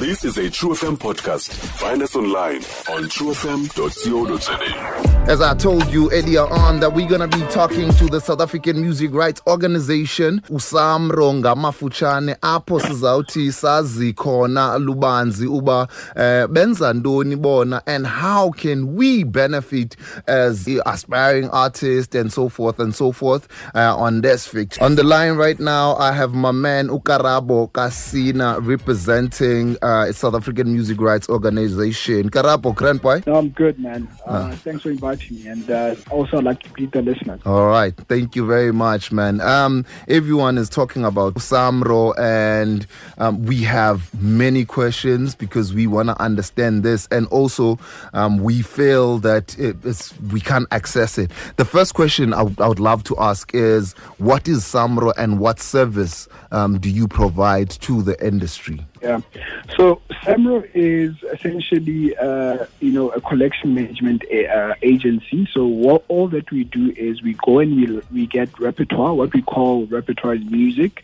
This is a True FM podcast. Find us online on truefm.co.za. As I told you earlier on, that we're gonna be talking to the South African Music Rights Organization, uSamro ngamafuchane, apho sizawuthi sazi khona lubanzi uba eh, benza ntoni bona and how can we benefit as aspiring artists and so forth and so forth uh, on this fix. On the line right now, I have my man Ukarabo Kasina representing uh, South African Music Rights Organization. Karabo, grandpa. No, I'm good, man. Uh, Thanks for inviting me, and uh, also I'd like to greet the listeners. All right, thank you very much, man. Um, everyone is talking about Samro, and um, we have many questions because we want to understand this, and also um, we feel that it, it's, we can't access it. The first question I, would- I would love to ask is, what is Samro, and what service um, do you provide to the industry? Yeah. So SAMRO is essentially, uh, you know, a collection management a- uh, agency. So what, all that we do is we go and we we get repertoire, what we call repertoire music,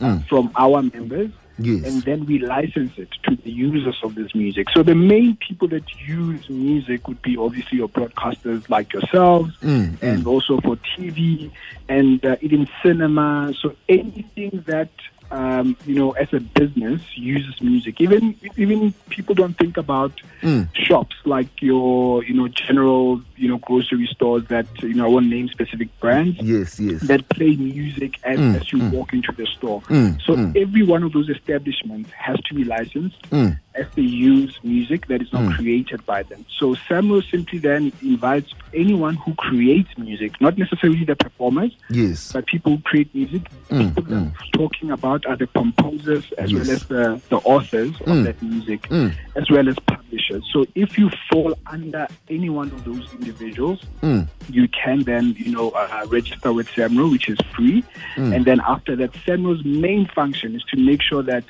uh, from our members. Yes. And then we license it to the users of this music. So the main people that use music would be obviously your broadcasters like yourselves, and also for TV and uh, even cinema. So anything that um, you know, as a business uses music. Even even people don't think about hmm. shops like your, you know, general, you know, grocery stores that you know I won't name specific brands Yes, yes. that play music as, hmm, as you hmm. walk into the store. so every one of those establishments has to be licensed as they use music that is not hmm. created by them. So SAMRO simply then invites anyone who creates music, not necessarily the performers, yes. but people who create music. people that I'm talking about are the composers as Yes. well as the, the authors of hmm. that music, hmm. as well as publishers. So if you fall under any one of those individuals, you can then, you know, uh, register with SAMRO, which is free. And then after that, SAMRO's main function is to make sure that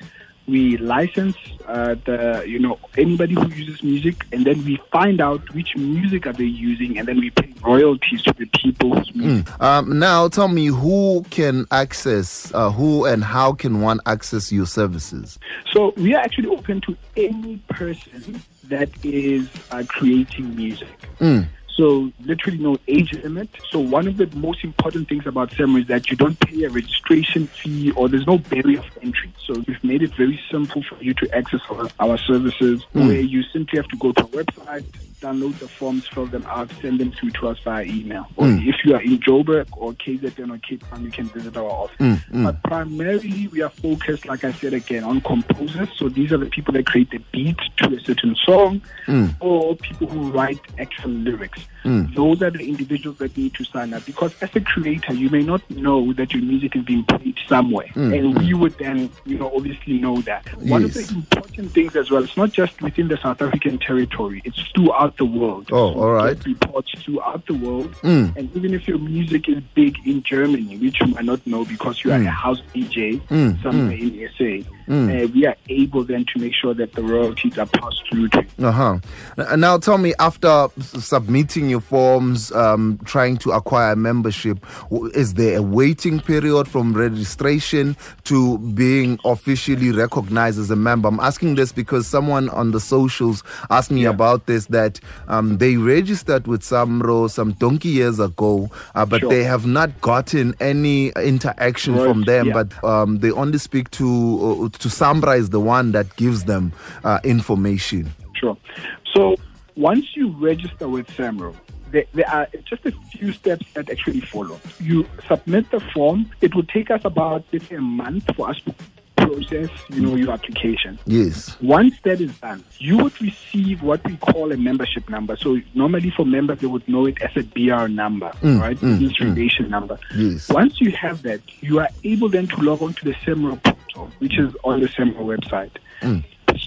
we license uh, the, you know, anybody who uses music, and then we find out which music are they using, and then we pay royalties to the people music Um, now, tell me who can access, uh, who and how can one access your services? So we are actually open to any person that is uh, creating music. So literally no age limit. So one of the most important things about SAMRO is that you don't pay a registration fee or there's no barrier of entry. So we've made it very simple for you to access our, our services hmm. where you simply have to go to our website, download the forms, fill them out, send them through to us via email. Or hmm. if you are in Joburg or KZN or Cape Town, you can visit our office. Hmm, but primarily we are focused, like I said again, on composers. So these are the people that create the beat to a certain song or people who write actual lyrics. Mm. Those are the individuals that need to sign up because as a creator, you may not know that your music is being played somewhere. Mm. And we mm. would then, you know, obviously know that. One of the important things as well, it's not just within the South African territory, it's throughout the world. Oh, So all right. Reports throughout the world. And even if your music is big in Germany, which you might not know because you are a house DJ somewhere in SA, uh, we are able then to make sure that the royalties are passed through to you. Uh huh. Now, tell me, after s- submitting your forms, um, trying to acquire membership, is there a waiting period from registration to being officially recognized as a member? I'm asking this because someone on the socials asked me about this that um, they registered with Samro some donkey years ago, uh, but Sure. they have not gotten any interaction Right, from them, yeah. but um, they only speak to uh, to Samro is the one that gives them uh, information. Sure. So once you register with SAMRO, there, there are just a few steps that actually follow. You submit the form. It will take us about let's say a month for us to process, you know, your application. Yes. Once that is done, you would receive what we call a membership number. So normally for members, they would know it as a BR number, mm, right? Mm, Business mm. relation number. Yes. Once you have that, you are able then to log on to the SAMRO portal, which is on the SAMRO website.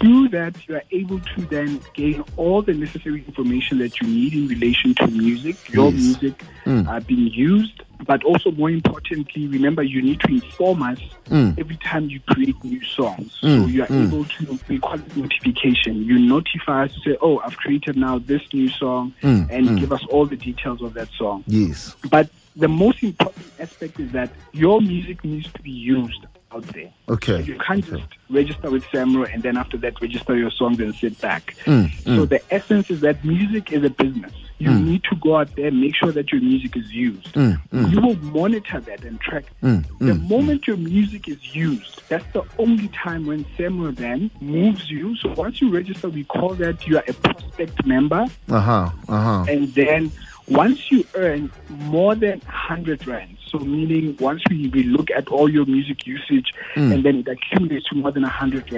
Through that, you are able to then gain all the necessary information that you need in relation to music, your Yes. music hmm. uh, being used, but also more importantly, remember you need to inform us hmm. every time you create new songs. Hmm. So you are able to, we call it notification. You notify us to say, oh, I've created now this new song, and give us all the details of that song. Yes. But the most important aspect is that your music needs to be used out there. Okay. You can't just register with Samro and then after that register your songs and sit back. Mm, So the essence is that music is a business. You need to go out there and make sure that your music is used. Mm, You will monitor that and track. the moment your music is used, that's the only time when Samro then moves you. So once you register, we call that you are a prospect member. Uh huh. Uh huh. And then once you earn more than 100 rands, so meaning once we, we look at all your music usage hmm. and then it accumulates to more than 100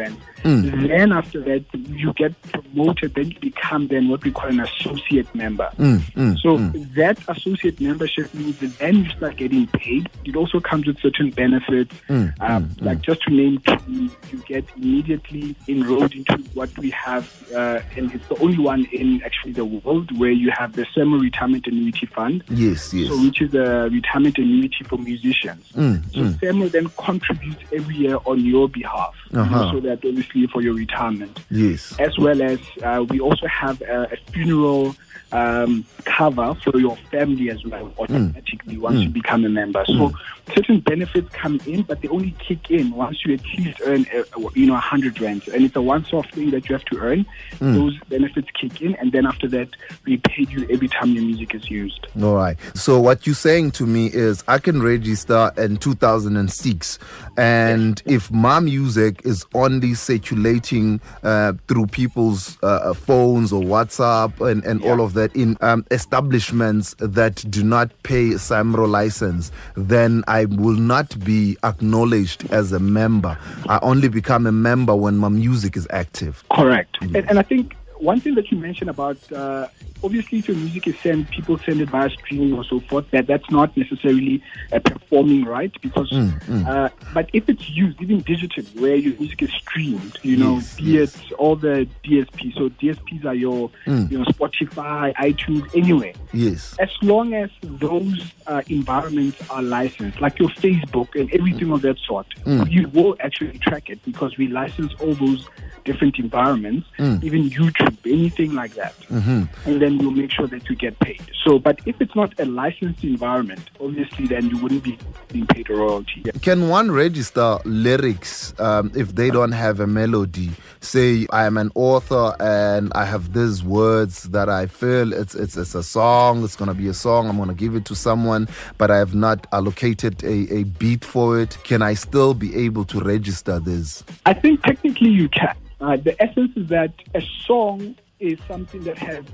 Mm. rands, then after that you get promoted, then you become then what we call an associate member. Mm, mm, so that associate membership means that then you start getting paid. It also comes with certain benefits, um, like just to name two, you get immediately enrolled into what we have, uh, and it's the only one in actually the world where you have the SAMRO retirement annuity fund. Yes. Yes. So, which is a retirement annuity for musicians. Mm, so, SAMRO then contributes every year on your behalf, Uh-huh. so that obviously for your retirement, yes. as well as uh, we also have a, a funeral um, cover for your family as well, automatically once you become a member. So, certain benefits come in, but they only kick in once you at least earn, uh, you know, 100 rands, and it's a once-off thing that you have to earn. Those benefits kick in, and then after that, we pay you every time your music is used. All right. So what you're saying to me is I can register in 2006, and if my music is only circulating uh, through people's uh, phones or WhatsApp and, and all of that in um, establishments that do not pay Samro license, then I will not be acknowledged as a member. I only become a member when my music is active. Correct. And, and I think one thing that you mentioned about uh, obviously if your music is sent, people send it via streaming or so forth. That that's not necessarily a performing right because, mm, mm. Uh, but if it's used even digitally, where your music is streamed, you know, Yes, be yes. it all the DSPs. So DSPs are your, mm. you know, Spotify, iTunes, anyway. Yes. As long as those uh, environments are licensed, like your Facebook and everything of that sort, you will actually track it because we license all those different environments, even YouTube, anything like that. Mm-hmm. And then we'll make sure that you get paid. So, but if it's not a licensed environment, obviously then you wouldn't be being paid a royalty. Can one register lyrics um, if they don't have a melody? Say I am an author and I have these words that I feel it's it's, it's a song. It's gonna be a song. I'm gonna give it to someone, but I have not allocated a, a beat for it. Can I still be able to register this? I think technically you can. Uh, the essence is that a song is something that has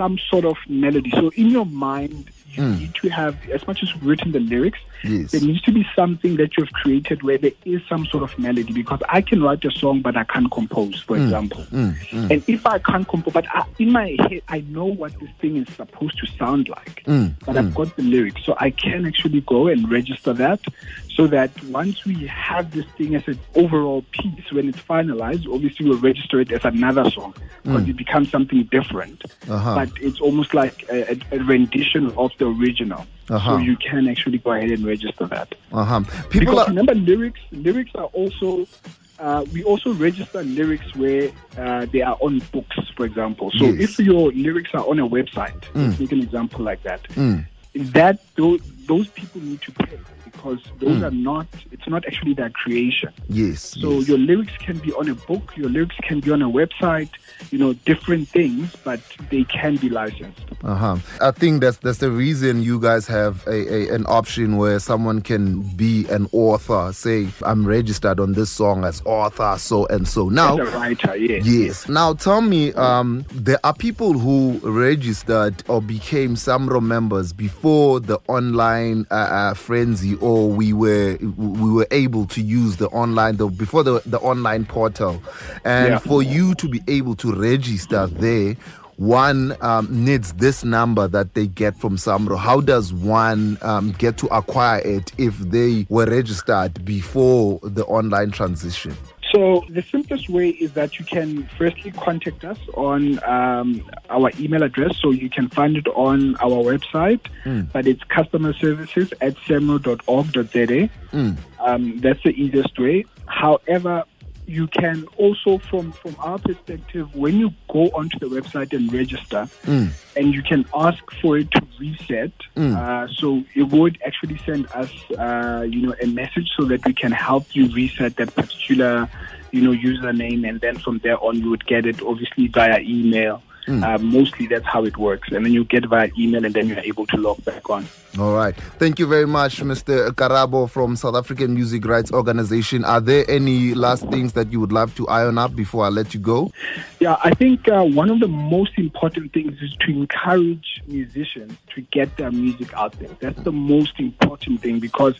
some sort of melody. So in your mind, you hmm. need to have, as much as you've written the lyrics, Yes. there needs to be something that you've created where there is some sort of melody. Because I can write a song, but I can't compose, for hmm. example. Hmm. And if I can't compose, but I, in my head, I know what this thing is supposed to sound like. But I've got the lyrics, so I can actually go and register that, so that once we have this thing as an overall piece, when it's finalized, obviously we'll register it as another song because it becomes something different. Uh-huh. But it's almost like a, a, a rendition of the original. Uh-huh. So you can actually go ahead and register that. Uh huh. People Because are. remember, lyrics lyrics are also uh, we also register lyrics where uh, they are on books, for example. So Yes. if your lyrics are on a website, let's make an example like that. That those, those people need to pay because those are not. It's not actually their creation. Yes. So yes. your lyrics can be on a book, your lyrics can be on a website, you know, different things, but they can be licensed. Uh-huh. I think that's that's the reason you guys have a, a an option where someone can be an author. Say, I'm registered on this song as author, so and so. Now, As a writer, yes. Yes. Now tell me, um, there are people who registered or became Samro members before the online uh, uh, frenzy, or we were we were able to use the online the before the the online portal, and Yeah. for you to be able to register there. One um, needs this number that they get from Samro. How does one um, get to acquire it if they were registered before the online transition? So the simplest way is that you can firstly contact us on um, our email address. So you can find it on our website, but it's customer services at samro.org.za. Um, that's the easiest way. However, you can also, from from our perspective, when you go onto the website and register, and you can ask for it to reset. Uh, so it would actually send us, uh, you know, a message so that we can help you reset that particular, you know, username, and then from there on, you would get it obviously via email. Uh, mostly that's how it works, and then you get via email, and then you're able to log back on. All right. Thank you very much, Mr. Karabo from South African Music Rights Organization. Are there any last things that you would love to iron up before I let you go? Yeah, I think uh, one of the most important things is to encourage musicians to get their music out there. That's the most important thing because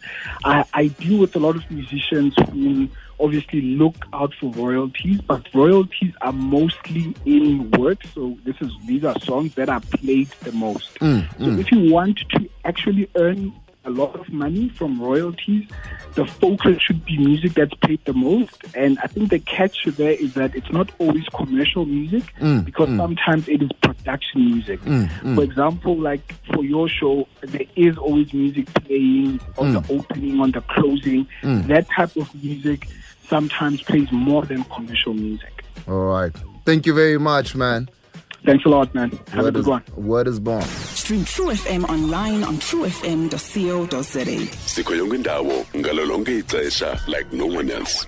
I, I deal with a lot of musicians who obviously look out for royalties, but royalties are mostly in work. So this is these are songs that are played the most. Mm, so mm. if you want to actually earn a lot of money from royalties, the focus should be music that's paid the most. And I think the catch there is that it's not always commercial music mm, mm. because sometimes it is production music. Mm, for example, like for your show, there is always music playing on the opening, on the closing. That type of music sometimes plays more than commercial music. All right. Thank you very much, man. Thanks a lot, man. Have a good is, one. Word is born. Stream True FM online on truefm.co.za. sikho yonke indawo ngalo ixesha like no one else